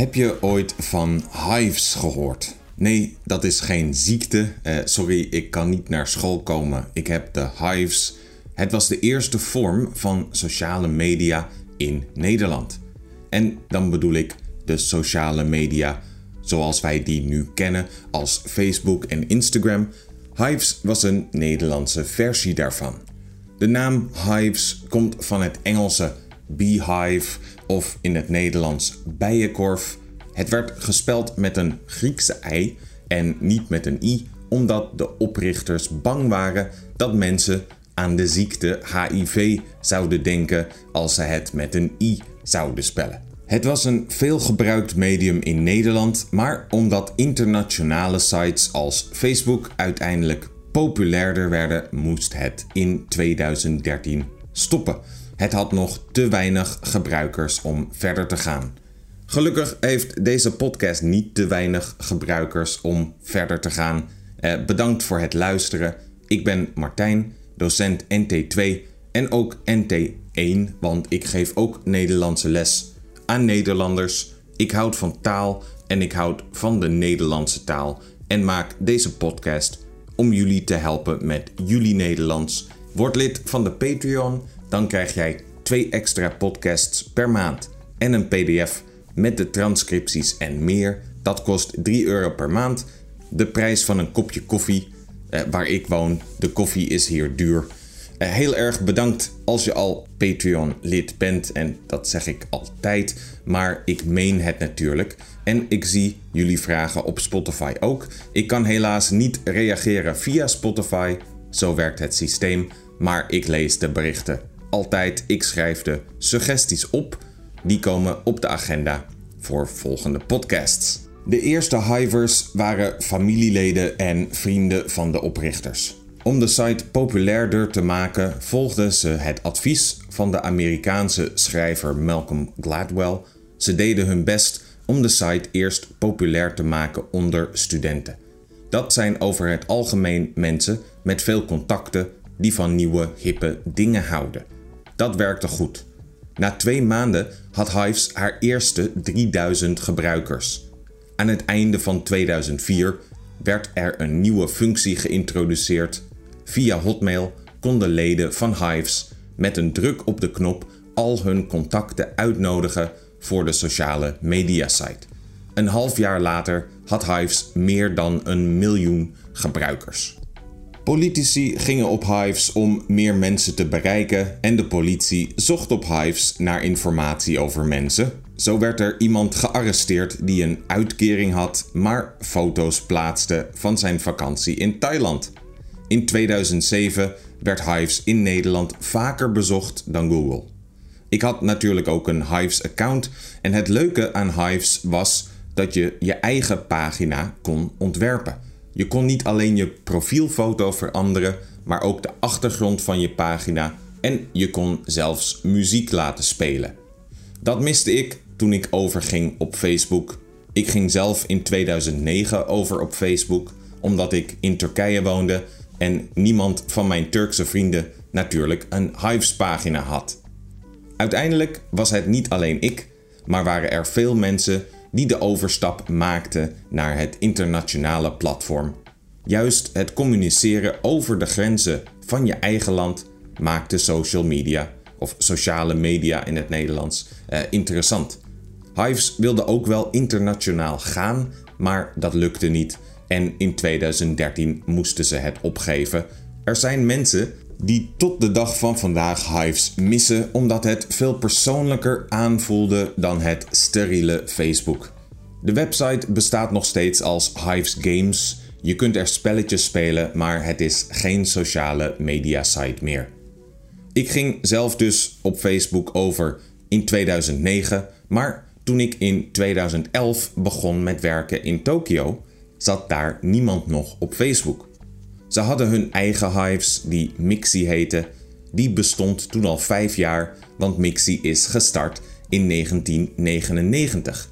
Heb je ooit van hives gehoord? Nee, dat is geen ziekte. Uh, sorry, ik kan niet naar school komen. Ik heb de hives. Het was de eerste vorm van sociale media in Nederland. En dan bedoel ik de sociale media zoals wij die nu kennen als Facebook en Instagram. Hives was een Nederlandse versie daarvan. De naam Hives komt van het Engelse beehive of in het Nederlands bijenkorf. Het werd gespeld met een Griekse ei en niet met een i, omdat de oprichters bang waren dat mensen aan de ziekte HIV zouden denken als ze het met een i zouden spellen. Het was een veelgebruikt medium in Nederland, maar omdat internationale sites als Facebook uiteindelijk populairder werden, moest het in 2013 stoppen. Het had nog te weinig gebruikers om verder te gaan. Gelukkig heeft deze podcast niet te weinig gebruikers om verder te gaan. Eh, bedankt voor het luisteren. Ik ben Martijn, docent NT2 en ook NT1, want ik geef ook Nederlandse les aan Nederlanders. Ik houd van taal en ik houd van de Nederlandse taal en maak deze podcast om jullie te helpen met jullie Nederlands. Word lid van de Patreon, dan krijg jij twee extra podcasts per maand en een PDF met de transcripties en meer. Dat kost 3 euro per maand. De prijs van een kopje koffie. Eh, waar ik woon, de koffie is hier duur. Eh, heel erg bedankt als je al Patreon-lid bent. En dat zeg ik altijd, maar ik meen het natuurlijk. En ik zie jullie vragen op Spotify ook. Ik kan helaas niet reageren via Spotify. Zo werkt het systeem. Maar ik lees de berichten altijd. Ik schrijf de suggesties op. Die komen op de agenda voor volgende podcasts. De eerste hivers waren familieleden en vrienden van de oprichters. Om de site populairder te maken volgden ze het advies van de Amerikaanse schrijver Malcolm Gladwell. Ze deden hun best om de site eerst populair te maken onder studenten. Dat zijn over het algemeen mensen met veel contacten die van nieuwe, hippe dingen houden. Dat werkte goed. Na twee maanden had Hives haar eerste 3000 gebruikers. Aan het einde van 2004 werd er een nieuwe functie geïntroduceerd Via Hotmail konden leden van Hives met een druk op de knop al hun contacten uitnodigen voor de sociale mediasite. Een half jaar later had Hives meer dan een miljoen gebruikers. Politici gingen op Hives om meer mensen te bereiken en de politie zocht op Hives naar informatie over mensen. Zo werd er iemand gearresteerd die een uitkering had, maar foto's plaatste van zijn vakantie in Thailand. In 2007 werd Hives in Nederland vaker bezocht dan Google. Ik had natuurlijk ook een Hives-account en het leuke aan Hives was dat je je eigen pagina kon ontwerpen. Je kon niet alleen je profielfoto veranderen, maar ook de achtergrond van je pagina en je kon zelfs muziek laten spelen. Dat miste ik toen ik overging op Facebook. Ik ging zelf in 2009 over op Facebook omdat ik in Turkije woonde en niemand van mijn Turkse vrienden natuurlijk een Hives pagina had. Uiteindelijk was het niet alleen ik, maar waren er veel mensen die de overstap maakten naar het internationale platform. Juist het communiceren over de grenzen van je eigen land maakte social media, of sociale media in het Nederlands, eh, interessant. Hives wilde ook wel internationaal gaan, maar dat lukte niet en in 2013 moesten ze het opgeven. Er zijn mensen die tot de dag van vandaag Hives missen omdat het veel persoonlijker aanvoelde dan het steriele Facebook. De website bestaat nog steeds als Hives Games. Je kunt er spelletjes spelen, maar het is geen sociale media site meer. Ik ging zelf dus op Facebook over in 2009, maar toen ik in 2011 begon met werken in Tokio, zat daar niemand nog op Facebook. Ze hadden hun eigen hives die Mixi heette. Die bestond toen al vijf jaar, want Mixi is gestart in 1999.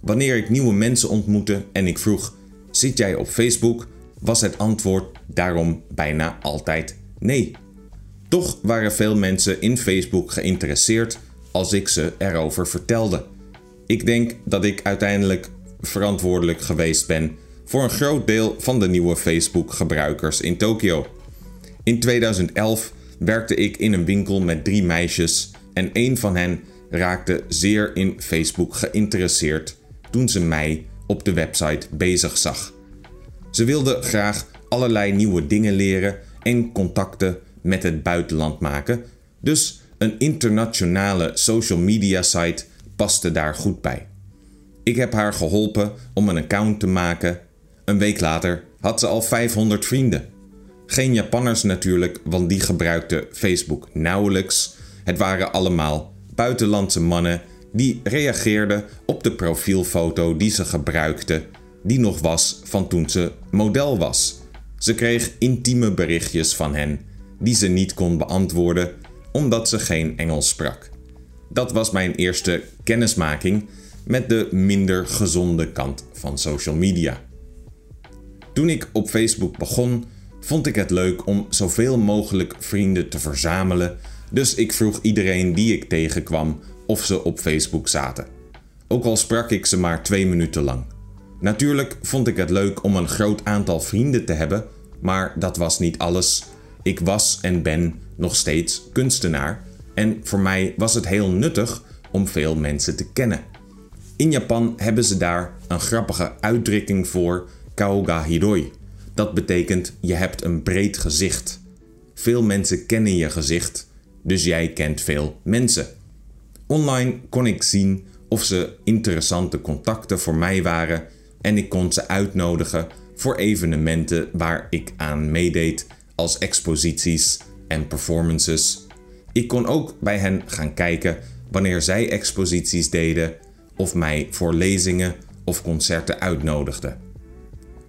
Wanneer ik nieuwe mensen ontmoette en ik vroeg: Zit jij op Facebook? was het antwoord daarom bijna altijd nee. Toch waren veel mensen in Facebook geïnteresseerd als ik ze erover vertelde. Ik denk dat ik uiteindelijk verantwoordelijk geweest ben voor een groot deel van de nieuwe Facebook-gebruikers in Tokio. In 2011 werkte ik in een winkel met drie meisjes en een van hen raakte zeer in Facebook geïnteresseerd toen ze mij op de website bezig zag. Ze wilde graag allerlei nieuwe dingen leren en contacten met het buitenland maken, dus een internationale social media site paste daar goed bij. Ik heb haar geholpen om een account te maken. Een week later had ze al 500 vrienden. Geen Japanners natuurlijk, want die gebruikten Facebook nauwelijks. Het waren allemaal buitenlandse mannen die reageerden op de profielfoto die ze gebruikte, die nog was van toen ze model was. Ze kreeg intieme berichtjes van hen, die ze niet kon beantwoorden omdat ze geen Engels sprak. Dat was mijn eerste kennismaking met de minder gezonde kant van social media. Toen ik op Facebook begon, vond ik het leuk om zoveel mogelijk vrienden te verzamelen, dus ik vroeg iedereen die ik tegenkwam of ze op Facebook zaten. Ook al sprak ik ze maar twee minuten lang. Natuurlijk vond ik het leuk om een groot aantal vrienden te hebben, maar dat was niet alles. Ik was en ben nog steeds kunstenaar en voor mij was het heel nuttig om veel mensen te kennen. In Japan hebben ze daar een grappige uitdrukking voor Kaoga Hiroi. Dat betekent je hebt een breed gezicht. Veel mensen kennen je gezicht, dus jij kent veel mensen. Online kon ik zien of ze interessante contacten voor mij waren en ik kon ze uitnodigen voor evenementen waar ik aan meedeed, als exposities en performances. Ik kon ook bij hen gaan kijken wanneer zij exposities deden of mij voor lezingen of concerten uitnodigden.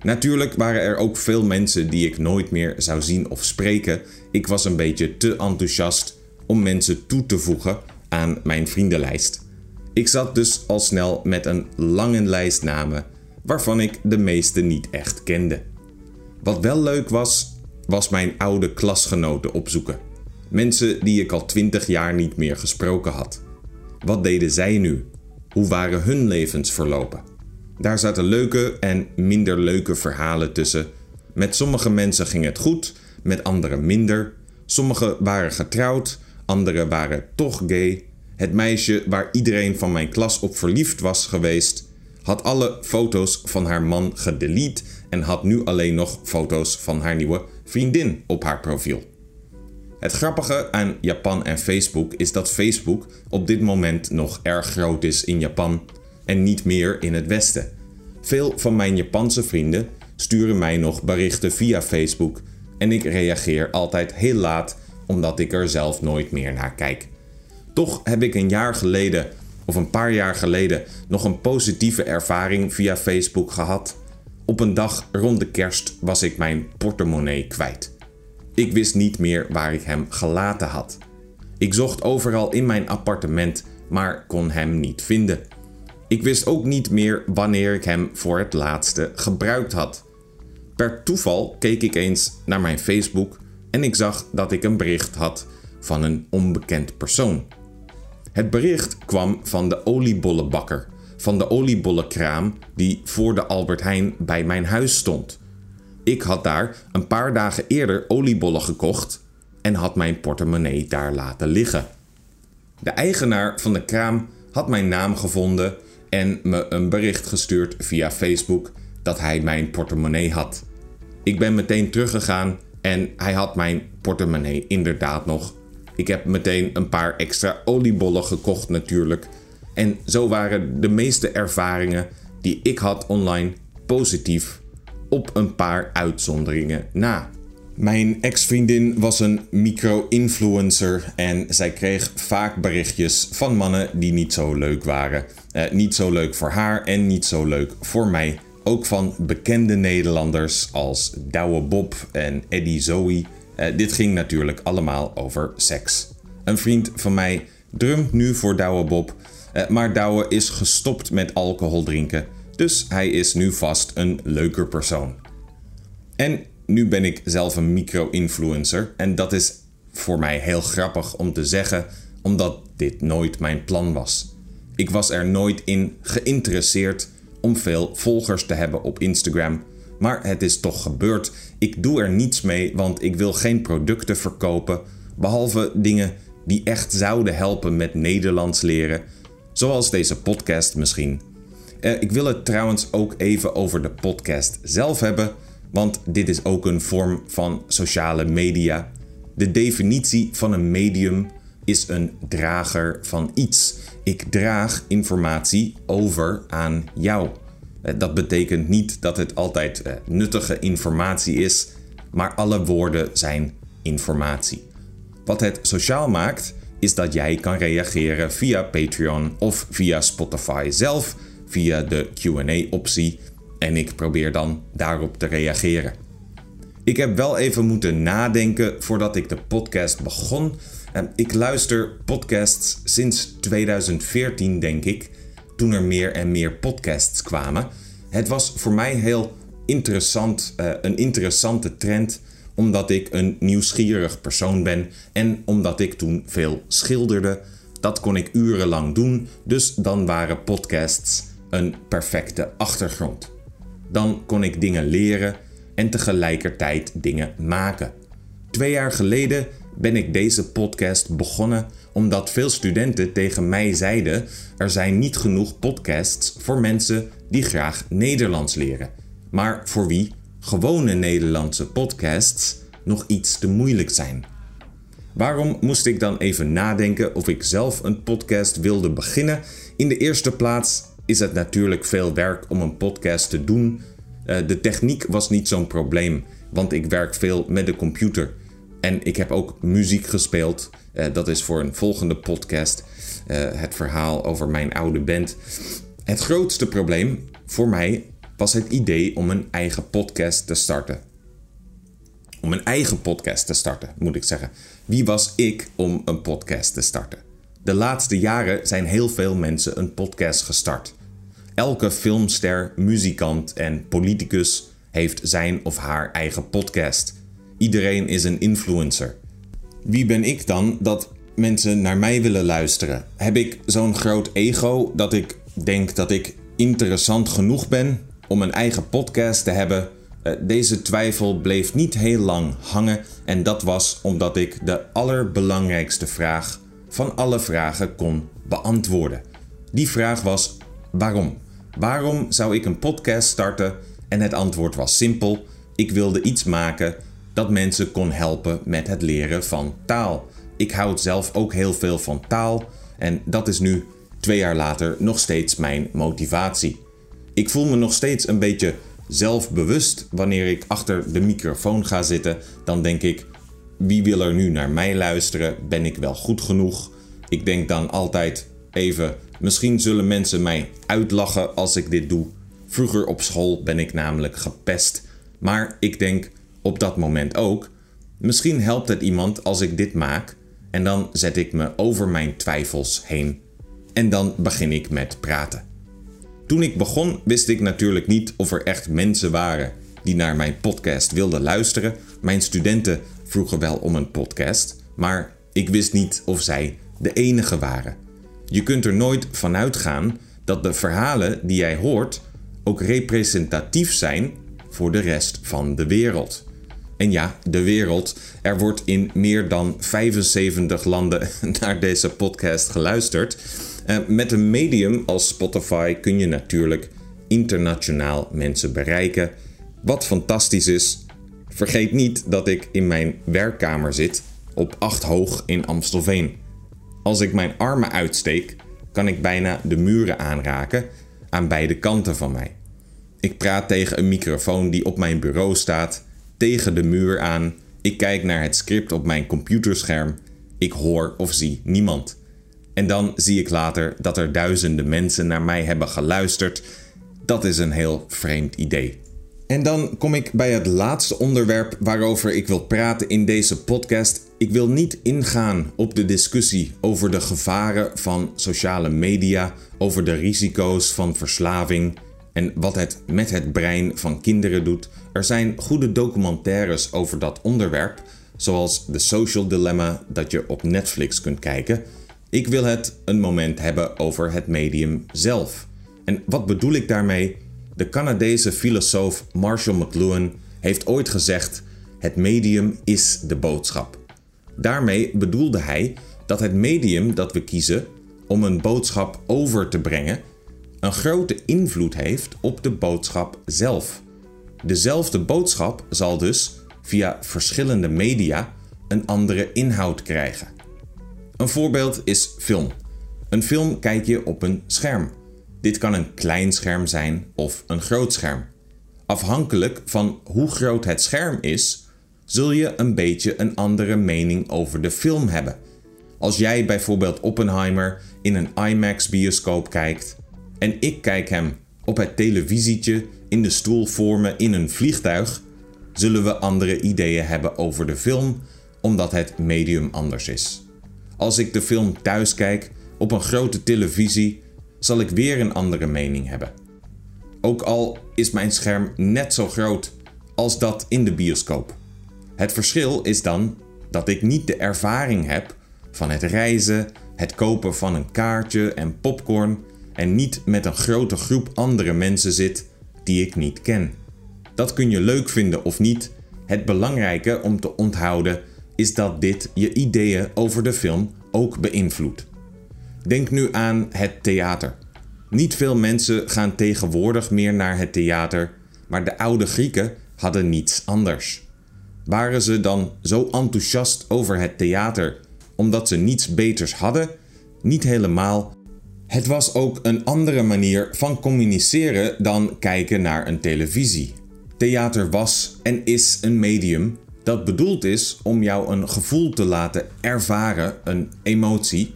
Natuurlijk waren er ook veel mensen die ik nooit meer zou zien of spreken. Ik was een beetje te enthousiast om mensen toe te voegen aan mijn vriendenlijst. Ik zat dus al snel met een lange lijst namen waarvan ik de meeste niet echt kende. Wat wel leuk was, was mijn oude klasgenoten opzoeken. Mensen die ik al twintig jaar niet meer gesproken had. Wat deden zij nu? Hoe waren hun levens verlopen? Daar zaten leuke en minder leuke verhalen tussen. Met sommige mensen ging het goed, met anderen minder. Sommigen waren getrouwd, anderen waren toch gay. Het meisje waar iedereen van mijn klas op verliefd was geweest, had alle foto's van haar man gedelete en had nu alleen nog foto's van haar nieuwe vriendin op haar profiel. Het grappige aan Japan en Facebook is dat Facebook op dit moment nog erg groot is in Japan en niet meer in het Westen. Veel van mijn Japanse vrienden sturen mij nog berichten via Facebook en ik reageer altijd heel laat omdat ik er zelf nooit meer naar kijk. Toch heb ik een jaar geleden of een paar jaar geleden nog een positieve ervaring via Facebook gehad. Op een dag rond de kerst was ik mijn portemonnee kwijt. Ik wist niet meer waar ik hem gelaten had. Ik zocht overal in mijn appartement, maar kon hem niet vinden. Ik wist ook niet meer wanneer ik hem voor het laatste gebruikt had. Per toeval keek ik eens naar mijn Facebook en ik zag dat ik een bericht had van een onbekend persoon. Het bericht kwam van de oliebollenbakker, van de oliebollenkraam die voor de Albert Heijn bij mijn huis stond. Ik had daar een paar dagen eerder oliebollen gekocht en had mijn portemonnee daar laten liggen. De eigenaar van de kraam had mijn naam gevonden en me een bericht gestuurd via Facebook dat hij mijn portemonnee had. Ik ben meteen teruggegaan en hij had mijn portemonnee inderdaad nog. Ik heb meteen een paar extra oliebollen gekocht natuurlijk. En zo waren de meeste ervaringen die ik had online positief op een paar uitzonderingen na. Mijn ex-vriendin was een micro-influencer en zij kreeg vaak berichtjes van mannen die niet zo leuk waren. Eh, niet zo leuk voor haar en niet zo leuk voor mij. Ook van bekende Nederlanders als Douwe Bob en Eddie Zoe. Eh, dit ging natuurlijk allemaal over seks. Een vriend van mij drumt nu voor Douwe Bob, uh, maar Douwe is gestopt met alcohol drinken. Dus hij is nu vast een leuker persoon. En nu ben ik zelf een micro-influencer en dat is voor mij heel grappig om te zeggen, omdat dit nooit mijn plan was. Ik was er nooit in geïnteresseerd om veel volgers te hebben op Instagram. Maar het is toch gebeurd. Ik doe er niets mee, want ik wil geen producten verkopen. Behalve dingen die echt zouden helpen met Nederlands leren. Zoals deze podcast misschien. Eh, ik wil het trouwens ook even over de podcast zelf hebben. Want dit is ook een vorm van sociale media. De definitie van een medium is een drager van iets. Ik draag informatie over aan jou. Eh, dat betekent niet dat het altijd eh, nuttige informatie is, maar alle woorden zijn informatie. Wat het sociaal maakt, is dat jij kan reageren via Patreon of via Spotify zelf, via de QA-optie. En ik probeer dan daarop te reageren. Ik heb wel even moeten nadenken voordat ik de podcast begon. Ik luister podcasts sinds 2014, denk ik, toen er meer en meer podcasts kwamen. Het was voor mij heel interessant, uh, een interessante trend, omdat ik een nieuwsgierig persoon ben en omdat ik toen veel schilderde. Dat kon ik urenlang doen, dus dan waren podcasts een perfecte achtergrond. Dan kon ik dingen leren en tegelijkertijd dingen maken. Twee jaar geleden ben ik deze podcast begonnen omdat veel studenten tegen mij zeiden: er zijn niet genoeg podcasts voor mensen die graag Nederlands leren, maar voor wie gewone Nederlandse podcasts nog iets te moeilijk zijn. Waarom moest ik dan even nadenken of ik zelf een podcast wilde beginnen? In de eerste plaats is het natuurlijk veel werk om een podcast te doen. Eh, de techniek was niet zo'n probleem, want ik werk veel met de computer. En ik heb ook muziek gespeeld. Uh, dat is voor een volgende podcast uh, het verhaal over mijn oude band. Het grootste probleem voor mij was het idee om een eigen podcast te starten. Om een eigen podcast te starten, moet ik zeggen. Wie was ik om een podcast te starten? De laatste jaren zijn heel veel mensen een podcast gestart. Elke filmster, muzikant en politicus heeft zijn of haar eigen podcast. Iedereen is een influencer. Wie ben ik dan dat mensen naar mij willen luisteren? Heb ik zo'n groot ego dat ik denk dat ik interessant genoeg ben om een eigen podcast te hebben? Eh, deze twijfel bleef niet heel lang hangen en dat was omdat ik de allerbelangrijkste vraag van alle vragen kon beantwoorden. Die vraag was waarom? Waarom zou ik een podcast starten? En het antwoord was simpel: ik wilde iets maken dat mensen kon helpen met het leren van taal. Ik houd zelf ook heel veel van taal en dat is nu, twee jaar later, nog steeds mijn motivatie. Ik voel me nog steeds een beetje zelfbewust wanneer ik achter de microfoon ga zitten. Dan denk ik: wie wil er nu naar mij luisteren? Ben ik wel goed genoeg? Ik denk dan altijd even: misschien zullen mensen mij uitlachen als ik dit doe. Vroeger op school ben ik namelijk gepest. Maar ik denk op dat moment ook. Misschien helpt het iemand als ik dit maak en dan zet ik me over mijn twijfels heen. En dan begin ik met praten. Toen ik begon wist ik natuurlijk niet of er echt mensen waren die naar mijn podcast wilden luisteren. Mijn studenten vroegen wel om een podcast, maar ik wist niet of zij de enige waren. Je kunt er nooit vanuit gaan dat de verhalen die jij hoort ook representatief zijn voor de rest van de wereld. En ja, de wereld. Er wordt in meer dan 75 landen naar deze podcast geluisterd. Uh, met een medium als Spotify kun je natuurlijk internationaal mensen bereiken. Wat fantastisch is. Vergeet niet dat ik in mijn werkkamer zit op 8 hoog in Amstelveen. Als ik mijn armen uitsteek, kan ik bijna de muren aanraken aan beide kanten van mij. Ik praat tegen een microfoon die op mijn bureau staat tegen de muur aan. Ik kijk naar het script op mijn computerscherm. Ik hoor of zie niemand. En dan zie ik later dat er duizenden mensen naar mij hebben geluisterd. Dat is een heel vreemd idee. En dan kom ik bij het laatste onderwerp waarover ik wil praten in deze podcast. Ik wil niet ingaan op de discussie over de gevaren van sociale media, over de risico's van verslaving en wat het met het brein van kinderen doet. Er zijn goede documentaires over dat onderwerp, zoals The Social Dilemma dat je op Netflix kunt kijken. Ik wil het een moment hebben over het medium zelf. En wat bedoel ik daarmee? De Canadese filosoof Marshall McLuhan heeft ooit gezegd: het medium is de boodschap. Daarmee bedoelde hij dat het medium dat we kiezen om een boodschap over te brengen een grote invloed heeft op de boodschap zelf. Dezelfde boodschap zal dus via verschillende media een andere inhoud krijgen. Een voorbeeld is film. Een film kijk je op een scherm. Dit kan een klein scherm zijn of een groot scherm. Afhankelijk van hoe groot het scherm is, zul je een beetje een andere mening over de film hebben. Als jij bijvoorbeeld Oppenheimer in een IMAX bioscoop kijkt en ik kijk hem op het televisietje in de stoel voor me in een vliegtuig, zullen we andere ideeën hebben over de film omdat het medium anders is. Als ik de film thuis kijk op een grote televisie, zal ik weer een andere mening hebben. Ook al is mijn scherm net zo groot als dat in de bioscoop. Het verschil is dan dat ik niet de ervaring heb van het reizen, het kopen van een kaartje en popcorn en niet met een grote groep andere mensen zit die ik niet ken. Dat kun je leuk vinden of niet. Het belangrijke om te onthouden is dat dit je ideeën over de film ook beïnvloedt. Denk nu aan het theater. Niet veel mensen gaan tegenwoordig meer naar het theater, maar de oude Grieken hadden niets anders. Waren ze dan zo enthousiast over het theater omdat ze niets beters hadden? Niet helemaal. Het was ook een andere manier van communiceren dan kijken naar een televisie. Theater was en is een medium dat bedoeld is om jou een gevoel te laten ervaren, een emotie.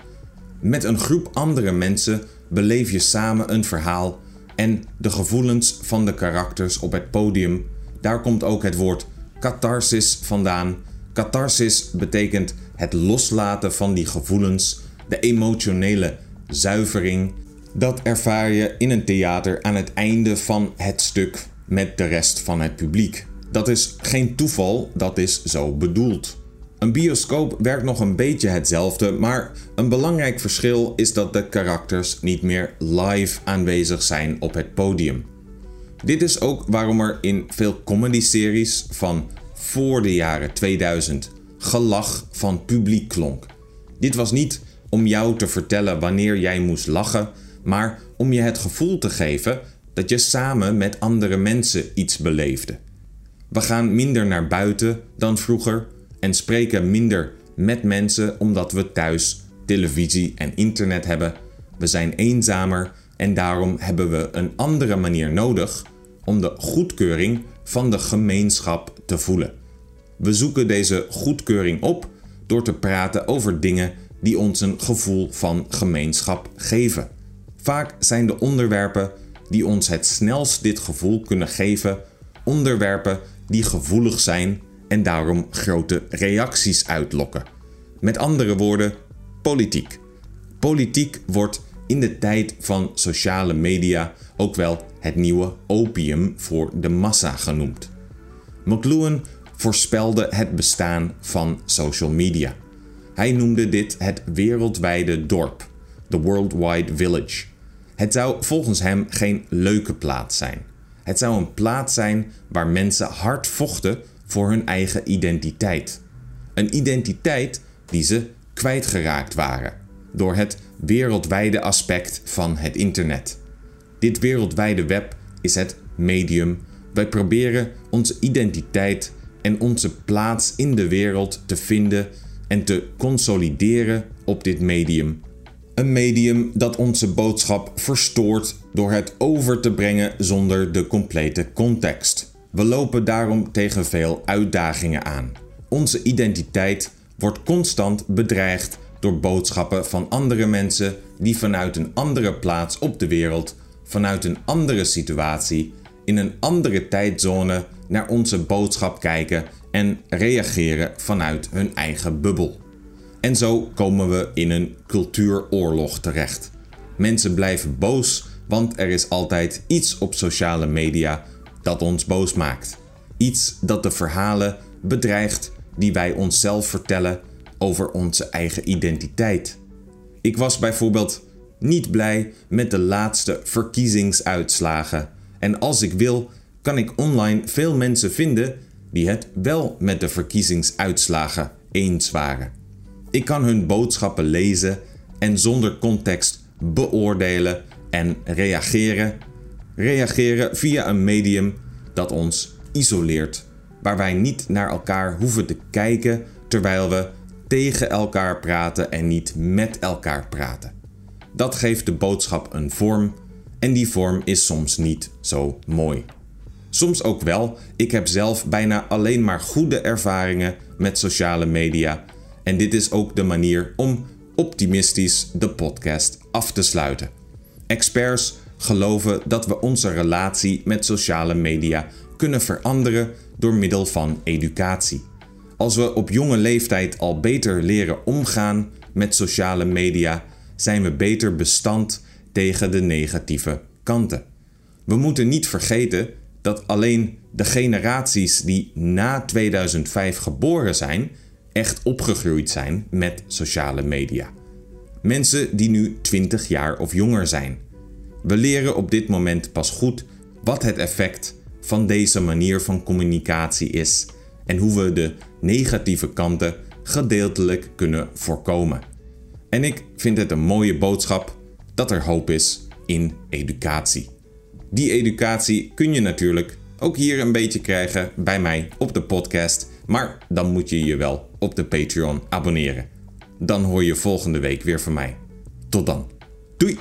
Met een groep andere mensen beleef je samen een verhaal en de gevoelens van de karakters op het podium. Daar komt ook het woord catharsis vandaan. Catharsis betekent het loslaten van die gevoelens, de emotionele zuivering. Dat ervaar je in een theater aan het einde van het stuk met de rest van het publiek. Dat is geen toeval, dat is zo bedoeld. Een bioscoop werkt nog een beetje hetzelfde, maar een belangrijk verschil is dat de karakters niet meer live aanwezig zijn op het podium. Dit is ook waarom er in veel comedy-series van voor de jaren 2000 gelach van publiek klonk. Dit was niet om jou te vertellen wanneer jij moest lachen, maar om je het gevoel te geven dat je samen met andere mensen iets beleefde. We gaan minder naar buiten dan vroeger en spreken minder met mensen omdat we thuis televisie en internet hebben. We zijn eenzamer en daarom hebben we een andere manier nodig om de goedkeuring van de gemeenschap te voelen. We zoeken deze goedkeuring op door te praten over dingen die ons een gevoel van gemeenschap geven. Vaak zijn de onderwerpen die ons het snelst dit gevoel kunnen geven, onderwerpen die gevoelig zijn en daarom grote reacties uitlokken. Met andere woorden, politiek. Politiek wordt in de tijd van sociale media ook wel het nieuwe opium voor de massa genoemd. McLuhan voorspelde het bestaan van social media. Hij noemde dit het wereldwijde dorp, the worldwide village. Het zou volgens hem geen leuke plaats zijn. Het zou een plaats zijn waar mensen hard vochten voor hun eigen identiteit. Een identiteit die ze kwijtgeraakt waren door het wereldwijde aspect van het internet. Dit wereldwijde web is het medium. Wij proberen onze identiteit en onze plaats in de wereld te vinden en te consolideren op dit medium. Een medium dat onze boodschap verstoort door het over te brengen zonder de complete context. We lopen daarom tegen veel uitdagingen aan. Onze identiteit wordt constant bedreigd door boodschappen van andere mensen die vanuit een andere plaats op de wereld, vanuit een andere situatie, in een andere tijdzone naar onze boodschap kijken en reageren vanuit hun eigen bubbel. En zo komen we in een cultuuroorlog terecht. Mensen blijven boos, want er is altijd iets op sociale media dat ons boos maakt. Iets dat de verhalen bedreigt die wij onszelf vertellen over onze eigen identiteit. Ik was bijvoorbeeld niet blij met de laatste verkiezingsuitslagen. En als ik wil, kan ik online veel mensen vinden die het wel met de verkiezingsuitslagen eens waren. Ik kan hun boodschappen lezen en zonder context beoordelen en reageren. Reageren via een medium dat ons isoleert, waar wij niet naar elkaar hoeven te kijken terwijl we tegen elkaar praten en niet met elkaar praten. Dat geeft de boodschap een vorm en die vorm is soms niet zo mooi. Soms ook wel, ik heb zelf bijna alleen maar goede ervaringen met sociale media en dit is ook de manier om optimistisch de podcast af te sluiten. Experts geloven dat we onze relatie met sociale media kunnen veranderen door middel van educatie. Als we op jonge leeftijd al beter leren omgaan met sociale media, zijn we beter bestand tegen de negatieve kanten. We moeten niet vergeten dat alleen de generaties die na 2005 geboren zijn, echt opgegroeid zijn met sociale media. Mensen die nu 20 jaar of jonger zijn. We leren op dit moment pas goed wat het effect van deze manier van communicatie is en hoe we de negatieve kanten gedeeltelijk kunnen voorkomen. En ik vind het een mooie boodschap dat er hoop is in educatie. Die educatie kun je natuurlijk ook hier een beetje krijgen bij mij op de podcast, maar dan moet je je wel op de Patreon abonneren. Dan hoor je volgende week weer van mij. Tot dan. Doei!